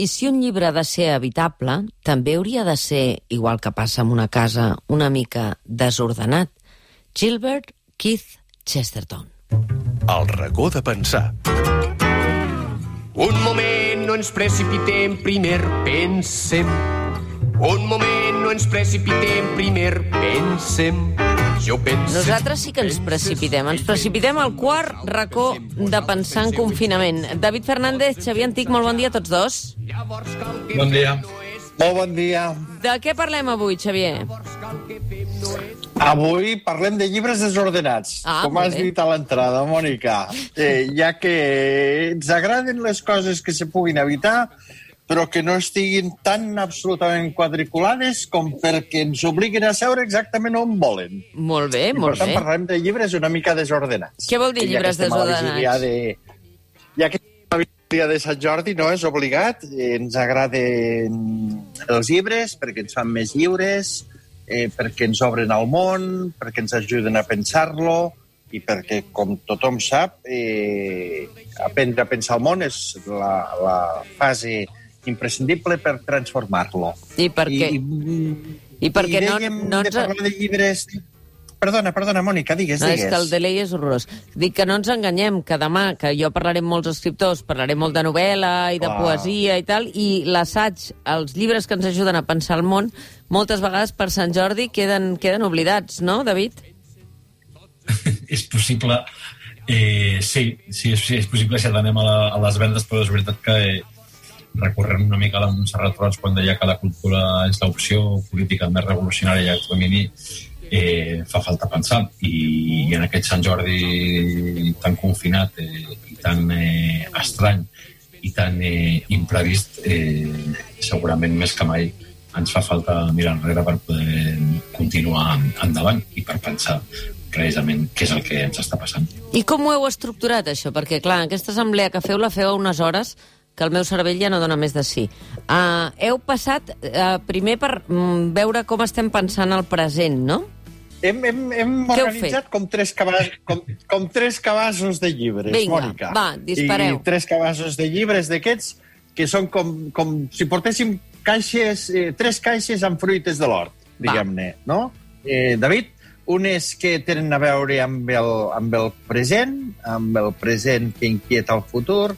I si un llibre ha de ser habitable, també hauria de ser, igual que passa amb una casa, una mica desordenat. Gilbert Keith Chesterton. El racó de pensar. Un moment, no ens precipitem, primer pensem. Un moment, no ens precipitem, primer pensem. Jo penso... Nosaltres sí que ens precipitem. Ens precipitem al quart racó de pensar en confinament. David Fernández, Xavier Antic, molt bon dia a tots dos. Bon dia. Molt bon dia. De què parlem avui, Xavier? Avui parlem de llibres desordenats, Ah, com has bé. dit a l'entrada, Mònica. Eh, ja que ens agraden les coses que se puguin evitar, però que no estiguin tan absolutament quadriculades com perquè ens obliguin a seure exactament on volen. Molt bé, I, molt per tant, bé. parlarem de llibres una mica desordenats. Què vol dir que llibres desordenats? De... Ja que estem a la vigília de Sant Jordi, no és obligat, eh, ens agraden els llibres perquè ens fan més lliures, eh, perquè ens obren al món, perquè ens ajuden a pensar-lo i perquè, com tothom sap, eh, aprendre a pensar el món és la, la fase imprescindible per transformar-lo. I per què? I, I perquè no, dèiem no de ens... parlar de llibres... Perdona, perdona, Mònica, digues, No, és que el delay és horrorós. Dic que no ens enganyem, que demà, que jo parlaré amb molts escriptors, parlaré molt de novel·la i de Clar. poesia i tal, i l'assaig, els llibres que ens ajuden a pensar el món, moltes vegades per Sant Jordi queden, queden oblidats, no, David? És possible... Eh, sí, sí, és, sí, és possible si anem a, la, a les vendes, però és veritat que eh, recorrent una mica a la Montserrat Roig quan deia que la cultura és l'opció política més revolucionària i femini, eh, fa falta pensar. I, I en aquest Sant Jordi tan confinat eh, i tan eh, estrany i tan eh, imprevist, eh, segurament més que mai ens fa falta mirar enrere per poder continuar endavant i per pensar precisament què és el que ens està passant. I com ho heu estructurat, això? Perquè, clar, aquesta assemblea que feu la feu a unes hores que el meu cervell ja no dona més de sí. Uh, heu passat uh, primer per mm, veure com estem pensant el present, no? Hem, hem, hem Què organitzat com tres, cabas, com, com tres cabassos de llibres, Vinga, Mònica. va, dispareu. I tres cabassos de llibres d'aquests que són com, com si portéssim caixes, eh, tres caixes amb fruites de l'hort, diguem-ne, no? Eh, David, unes que tenen a veure amb el, amb el present, amb el present que inquieta el futur,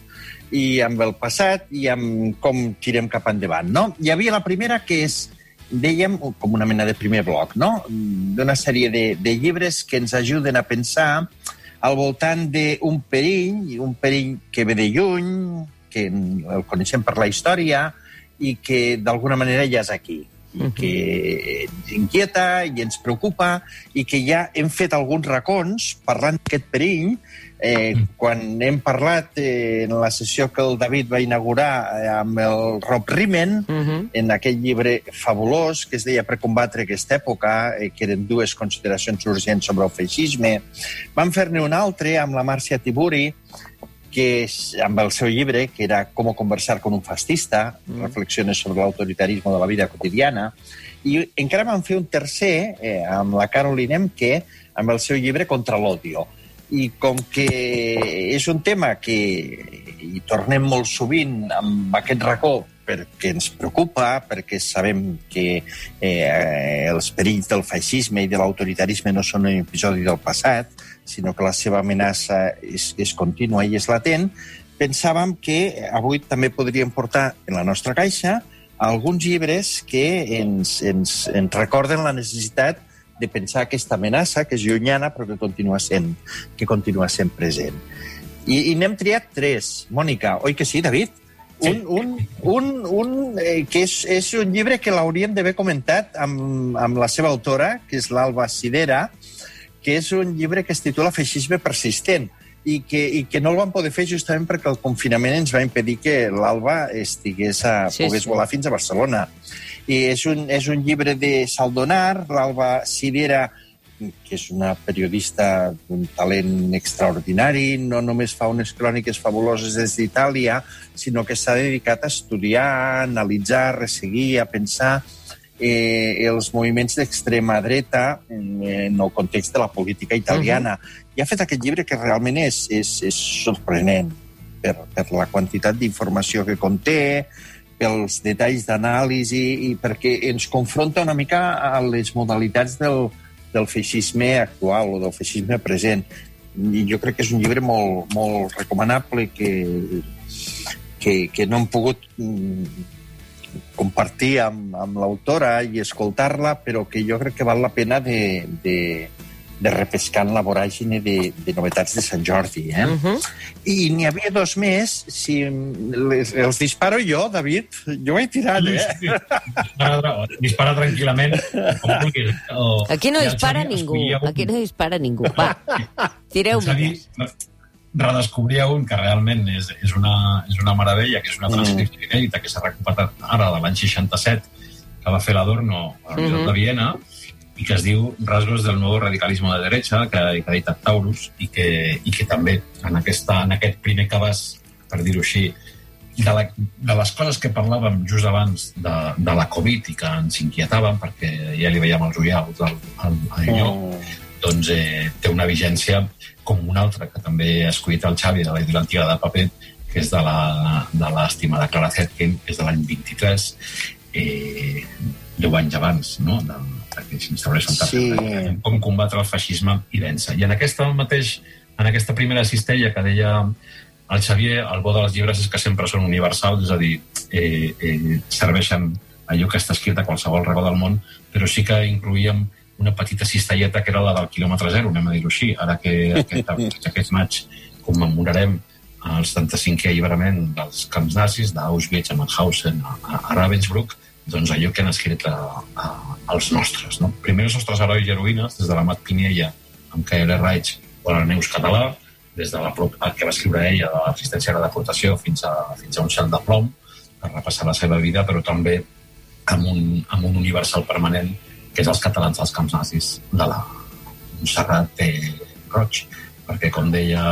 i amb el passat i amb com tirem cap endavant, no? Hi havia la primera que és, dèiem, com una mena de primer bloc, no? D'una sèrie de, de llibres que ens ajuden a pensar al voltant d'un perill, un perill que ve de lluny, que el coneixem per la història i que d'alguna manera ja és aquí i que ens inquieta i ens preocupa i que ja hem fet alguns racons parlant d'aquest perill Eh, quan hem parlat eh, en la sessió que el David va inaugurar eh, amb el Rob Riemann, Uh -huh. en aquell llibre fabulós que es deia Per combatre aquesta època, eh, que eren dues consideracions urgents sobre el feixisme. Vam fer-ne un altre amb la Marcia Tiburi, que és, amb el seu llibre, que era Com conversar con un fascista, mm. reflexiones sobre l'autoritarisme de la vida quotidiana, i encara vam fer un tercer, eh, amb la Caroline Emke, amb el seu llibre Contra l'odio. I com que és un tema que hi tornem molt sovint amb aquest racó perquè ens preocupa, perquè sabem que eh, els perills del feixisme i de l'autoritarisme no són un episodi del passat, sinó que la seva amenaça és, és contínua i és latent, pensàvem que avui també podríem portar en la nostra caixa alguns llibres que ens, ens, ens recorden la necessitat de pensar aquesta amenaça, que és llunyana, però que continua sent, que continua sent present. I, i n'hem triat tres. Mònica, oi que sí, David? Un, un, un, un eh, que és, és un llibre que l'hauríem d'haver comentat amb, amb la seva autora, que és l'Alba Sidera, que és un llibre que es titula Feixisme persistent i que, i que no el van poder fer justament perquè el confinament ens va impedir que l'Alba estigués a, Sí, pogués sí. volar fins a Barcelona. I és un, és un llibre de Saldonar, l'Alba Sidera, que és una periodista d'un talent extraordinari, no només fa unes cròniques fabuloses des d'Itàlia, sinó que s'ha dedicat a estudiar, a analitzar, a resseguir, a pensar eh, els moviments d'extrema dreta en, en el context de la política italiana. Uh -huh. I ha fet aquest llibre que realment és, és, és sorprenent per, per la quantitat d'informació que conté, pels detalls d'anàlisi i perquè ens confronta una mica a les modalitats del, del feixisme actual o del feixisme present. I jo crec que és un llibre molt, molt recomanable que, que, que no hem pogut mm, compartir amb, amb l'autora i escoltar-la, però que jo crec que val la pena de, de, de repescar en la voràgine de, de novetats de Sant Jordi. Eh? Uh -huh. I n'hi havia dos més. Si les, els disparo jo, David, jo ho he tirat, eh? Sí, sí. Dispara, dispara tranquil·lament, com vulguis. O, Aquí no dispara ningú. Un... Aquí no dispara ningú. Va, tireu més. redescobria un que realment és, és, una, és una meravella, que és una transcripció mm. inèdita que s'ha recuperat ara de l'any 67, que va fer l'Adorno a la Universitat mm -hmm. de Viena, i que es diu Rasgos del nou radicalisme de derecha, que, que ha editat Taurus, i que, i que també en, aquesta, en aquest primer cabàs, per dir-ho així, de, la, de les coses que parlàvem just abans de, de la Covid i que ens inquietaven, perquè ja li veiem els ullals al, al, al lloc, oh. doncs eh, té una vigència com una altra, que també ha escollit el Xavi de la antiga de paper, que és de l'estimada Clara Zetkin, que és de l'any 23, eh, 10 anys abans, no?, de, que s'instaurés un sí. com combatre el feixisme i vèncer. I en aquesta mateix, en aquesta primera cistella que deia el Xavier, el bo dels llibres és que sempre són universals, és a dir, eh, eh, serveixen allò que està escrit a qualsevol racó del món, però sí que incluïem una petita cistelleta que era la del quilòmetre zero, anem a dir-ho així, ara que aquest, aquest maig commemorarem el 75è alliberament dels camps nazis d'Auschwitz, a Mauthausen, a, a Ravensbrück, doncs allò que han escrit a, a, als nostres. No? Primer els nostres herois i heroïnes, des de la Mat Piniella amb K.L. Reich o la Neus Català, des de la, el que va escriure ella de l'assistència a la deportació fins a, fins a un cel de plom, per repassar la seva vida, però també amb un, amb un universal permanent, que és els catalans dels camps nazis de la Montserrat eh, Roig, perquè, com deia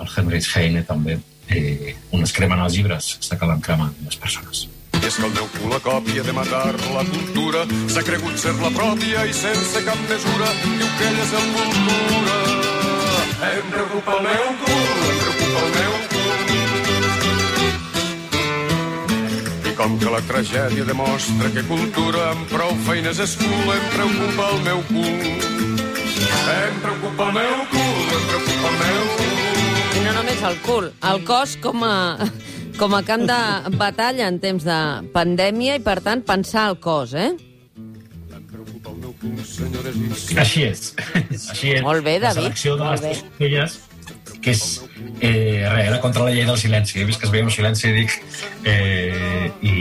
el Heinrich Heine, també, eh, on es cremen els llibres, s'acaben cremant les persones. I és que el meu cul a còpia de matar la cultura s'ha cregut ser la pròpia i sense cap mesura diu que ell és el cultura. Em preocupa el meu cul, em preocupa el meu cul. I com que la tragèdia demostra que cultura amb prou feines és cul, em preocupa el meu cul. Em preocupa el meu cul, em preocupa el meu cul. I no només el cul, el cos com a com a camp de batalla en temps de pandèmia i, per tant, pensar el cos, eh? Així és. Així és. Molt bé, David. La selecció de les filles, que és eh, res, era contra la llei del silenci. He vist que es veia un silenci i dic... Eh, i,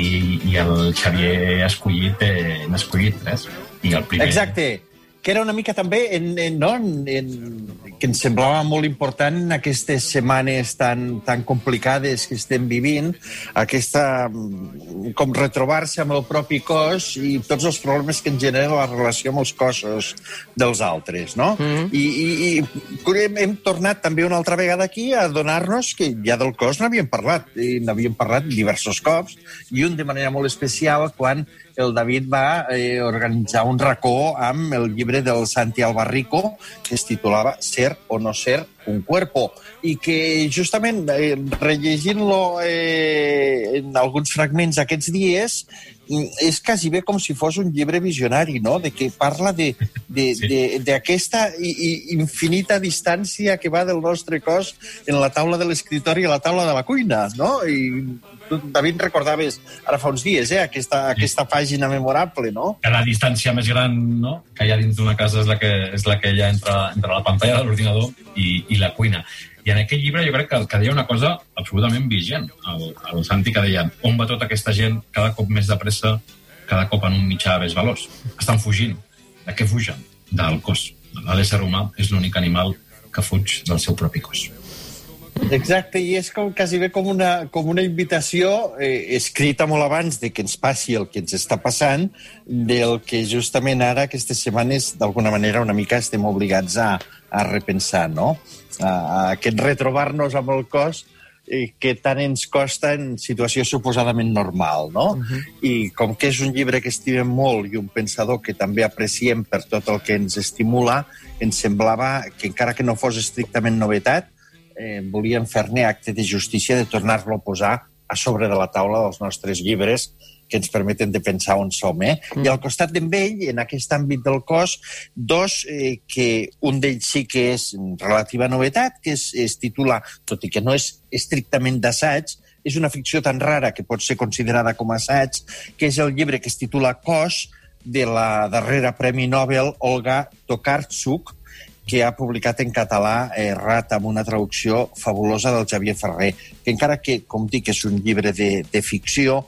I el Xavier ha escollit, eh, n'ha escollit tres. I el primer... Exacte que era una mica també en, en, no? en, en, que ens semblava molt important en aquestes setmanes tan, tan complicades que estem vivint, aquesta com retrobar-se amb el propi cos i tots els problemes que ens genera la relació amb els cossos dels altres, no? Mm -hmm. I, i, i hem, hem tornat també una altra vegada aquí a donar-nos que ja del cos n'havíem parlat, i n'havíem parlat diversos cops, i un de manera molt especial quan el David va eh, organitzar un racó amb el llibre del Santi Albarrico, que es titulava Ser o no ser un cuerpo, i que justament eh, rellegint-lo eh, en alguns fragments aquests dies és quasi bé com si fos un llibre visionari, no? De que parla d'aquesta sí. infinita distància que va del nostre cos en la taula de l'escritori i la taula de la cuina, no? I tu, David, recordaves ara fa uns dies, eh, aquesta, sí. aquesta pàgina memorable, no? Que la distància més gran no? que hi ha dins d'una casa és la que, és la que hi ha entre, entre la pantalla de l'ordinador i, i la cuina. I en aquest llibre jo crec que, que deia una cosa absolutament vigent, el, el Santi, que deia on va tota aquesta gent cada cop més de pressa, cada cop en un mitjà més veloç. Estan fugint. De què fugen? Del cos. L'ésser humà és l'únic animal que fuig del seu propi cos. Exacte, i és com, quasi bé com una, com una invitació eh, escrita molt abans de que ens passi el que ens està passant, del que justament ara, aquestes setmanes, d'alguna manera, una mica estem obligats a, a repensar, no? A, a aquest retrobar-nos amb el cos eh, que tant ens costa en situació suposadament normal, no? Uh -huh. I com que és un llibre que estimem molt i un pensador que també apreciem per tot el que ens estimula, ens semblava que encara que no fos estrictament novetat, eh, volíem fer-ne acte de justícia de tornar-lo a posar a sobre de la taula dels nostres llibres que ens permeten de pensar on som. Eh? Mm. I al costat d'en ell, en aquest àmbit del cos, dos, eh, que un d'ells sí que és relativa novetat, que es, es titula, tot i que no és estrictament d'assaig, és una ficció tan rara que pot ser considerada com a assaig, que és el llibre que es titula Cos, de la darrera Premi Nobel Olga Tokarczuk, que ha publicat en català eh, Rat amb una traducció fabulosa del Xavier Ferrer, que encara que, com dic, és un llibre de, de ficció,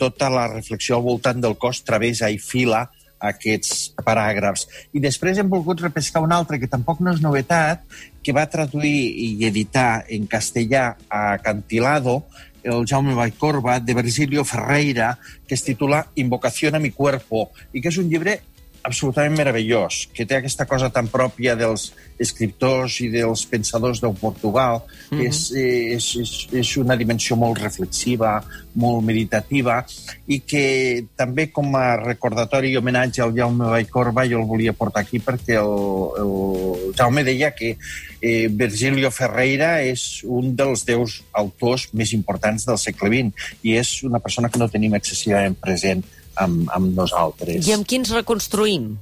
tota la reflexió al voltant del cos travessa i fila aquests paràgrafs. I després hem volgut repescar un altre que tampoc no és novetat, que va traduir i editar en castellà a Cantilado el Jaume Vallcorba, de Virgilio Ferreira, que es titula Invocación a mi cuerpo, i que és un llibre absolutament meravellós, que té aquesta cosa tan pròpia dels escriptors i dels pensadors del Portugal. Mm -hmm. és, és, és, és una dimensió molt reflexiva, molt meditativa, i que també com a recordatori i homenatge al Jaume Vallcorba jo el volia portar aquí perquè el, el Jaume deia que eh, Virgilio Ferreira és un dels deus autors més importants del segle XX i és una persona que no tenim excessivament present amb, amb nosaltres. I amb quins reconstruïm?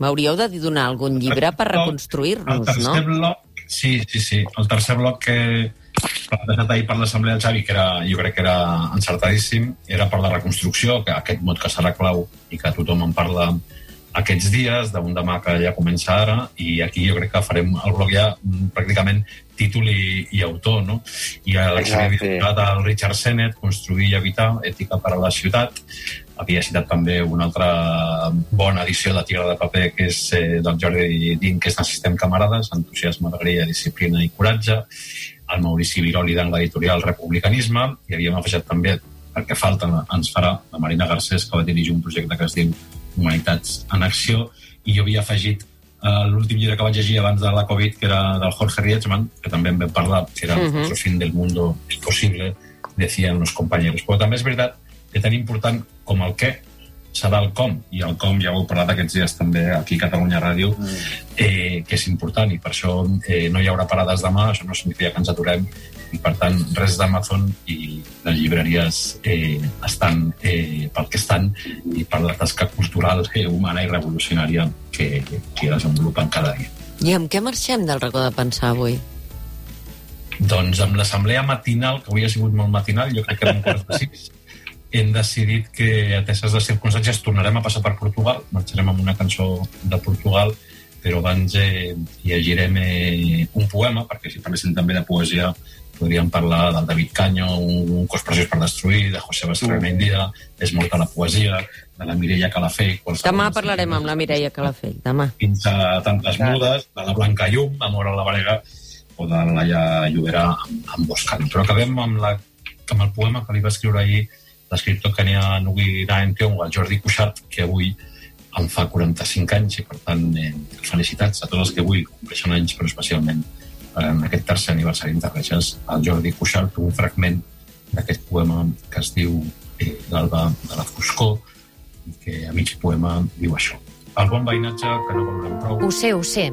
M'hauríeu de donar algun llibre per reconstruir-nos, no? Bloc, sí, sí, sí. El tercer bloc que plantejat ahir per l'Assemblea del Xavi, que era, jo crec que era encertadíssim, era per la reconstrucció, que aquest mot que serà clau i que tothom en parla aquests dies, d'un demà que ja comença ara, i aquí jo crec que farem el bloc ja mm, pràcticament títol i, i autor, no? I a la havia editat el Richard Sennett, Construir i habitar, Ètica per a la ciutat, havia citat també una altra bona edició de Tigre de Paper, que és eh, del Jordi Din, que és Necessitem camarades, entusiasme, alegria, disciplina i coratge, el Maurici Viroli de l'editorial Republicanisme, i havíem afegit també, perquè falta, ens farà, la Marina Garcés, que va dirigir un projecte que es diu Humanitats en Acció, i jo havia afegit uh, l'últim llibre que vaig llegir abans de la Covid, que era del Jorge Rietzmann, que també en vam parlar, que era uh -huh. El fin del mundo es posible, decían los compañeros. Però també és veritat que tan important com el què serà el com, i el com ja ho heu parlat aquests dies també aquí a Catalunya Ràdio, mm. eh, que és important, i per això eh, no hi haurà parades demà, això no significa que ens aturem, i per tant res d'Amazon i les llibreries eh, estan eh, pel que estan i per la tasca cultural, eh, humana i revolucionària que, que desenvolupen cada dia. I amb què marxem del racó de pensar avui? Doncs amb l'assemblea matinal, que avui ha sigut molt matinal, jo crec que eren quarts de sis, hem decidit que, ateses les circumstàncies, tornarem a passar per Portugal, marxarem amb una cançó de Portugal, però abans eh, llegirem eh, un poema, perquè si parléssim també de poesia podríem parlar del David Canyo, un, un cos preciós per destruir, de José Bastrana mm. És molta la poesia, de la Mireia Calafell... Demà parlarem amb la Mireia Calafell, demà. Fins a tantes mudes, de la Blanca Llum, Amor a la Varega, o de la Laia Lloberà amb, amb Boscan. Però acabem amb, la, amb el poema que li va escriure ahir l'escriptor kenià Nugui Naenteong, el Jordi Cuixart, que avui em fa 45 anys i, per tant, eh, felicitats a tots els que avui compleixen anys, però especialment eh, en aquest tercer aniversari d'Interreixes, el Jordi Cuixart, un fragment d'aquest poema que es diu eh, L'alba de la foscor, que a mig poema diu això. El bon veïnatge que no valorem prou... Ho sé, ho sé.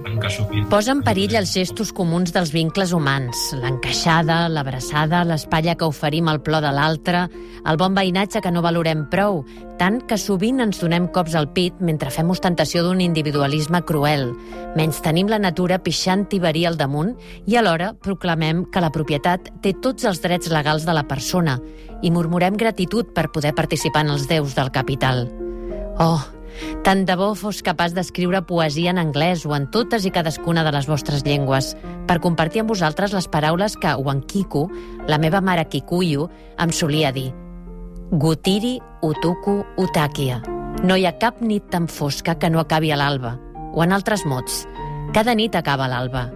Posa en perill els gestos comuns dels vincles humans. L'encaixada, l'abraçada, l'espatlla que oferim al plor de l'altre, el bon veïnatge que no valorem prou, tant que sovint ens donem cops al pit mentre fem ostentació d'un individualisme cruel. Menys tenim la natura pixant tiberí al damunt i alhora proclamem que la propietat té tots els drets legals de la persona i murmurem gratitud per poder participar en els déus del capital. Oh, tant de bo fos capaç d'escriure poesia en anglès o en totes i cadascuna de les vostres llengües, per compartir amb vosaltres les paraules que Wankiku, la meva mare Kikuyu, em solia dir. Gutiri utuku utakia. No hi ha cap nit tan fosca que no acabi a l'alba. O en altres mots, cada nit acaba a l'alba.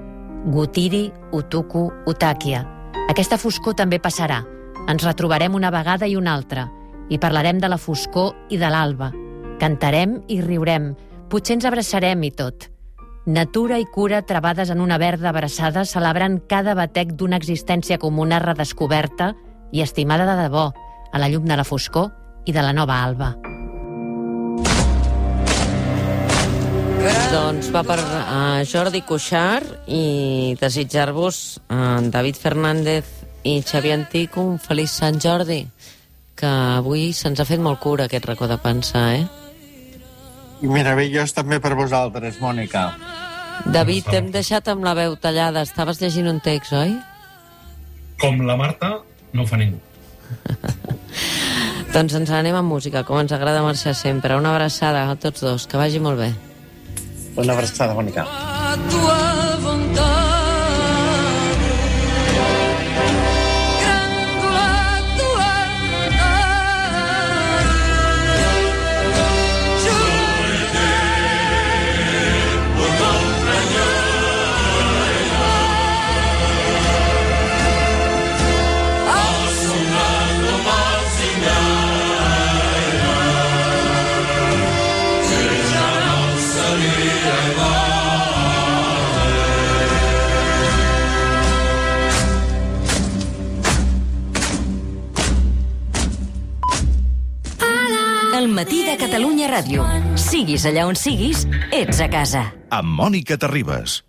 Gutiri utuku utakia. Aquesta foscor també passarà. Ens retrobarem una vegada i una altra i parlarem de la foscor i de l'alba, Cantarem i riurem, potser ens abraçarem i tot. Natura i cura trebades en una verda abraçada celebrant cada batec d'una existència comuna redescoberta i estimada de debò, a la llum de la foscor i de la nova alba. Doncs va per uh, Jordi Cuixart i desitjar-vos, uh, David Fernández I Xavi Antic, un feliç Sant Jordi, que avui se'ns ha fet molt cura aquest racó de pensar, eh? I meravellós també per vosaltres, Mònica. David, t'hem deixat amb la veu tallada. Estaves llegint un text, oi? Com la Marta, no ho fa ningú. Doncs ens anem amb música, com ens agrada marxar sempre. Una abraçada a tots dos, que vagi molt bé. Una abraçada, Mònica. a Ràdio. Siguis allà on siguis, ets a casa. Amb Mònica Terribas.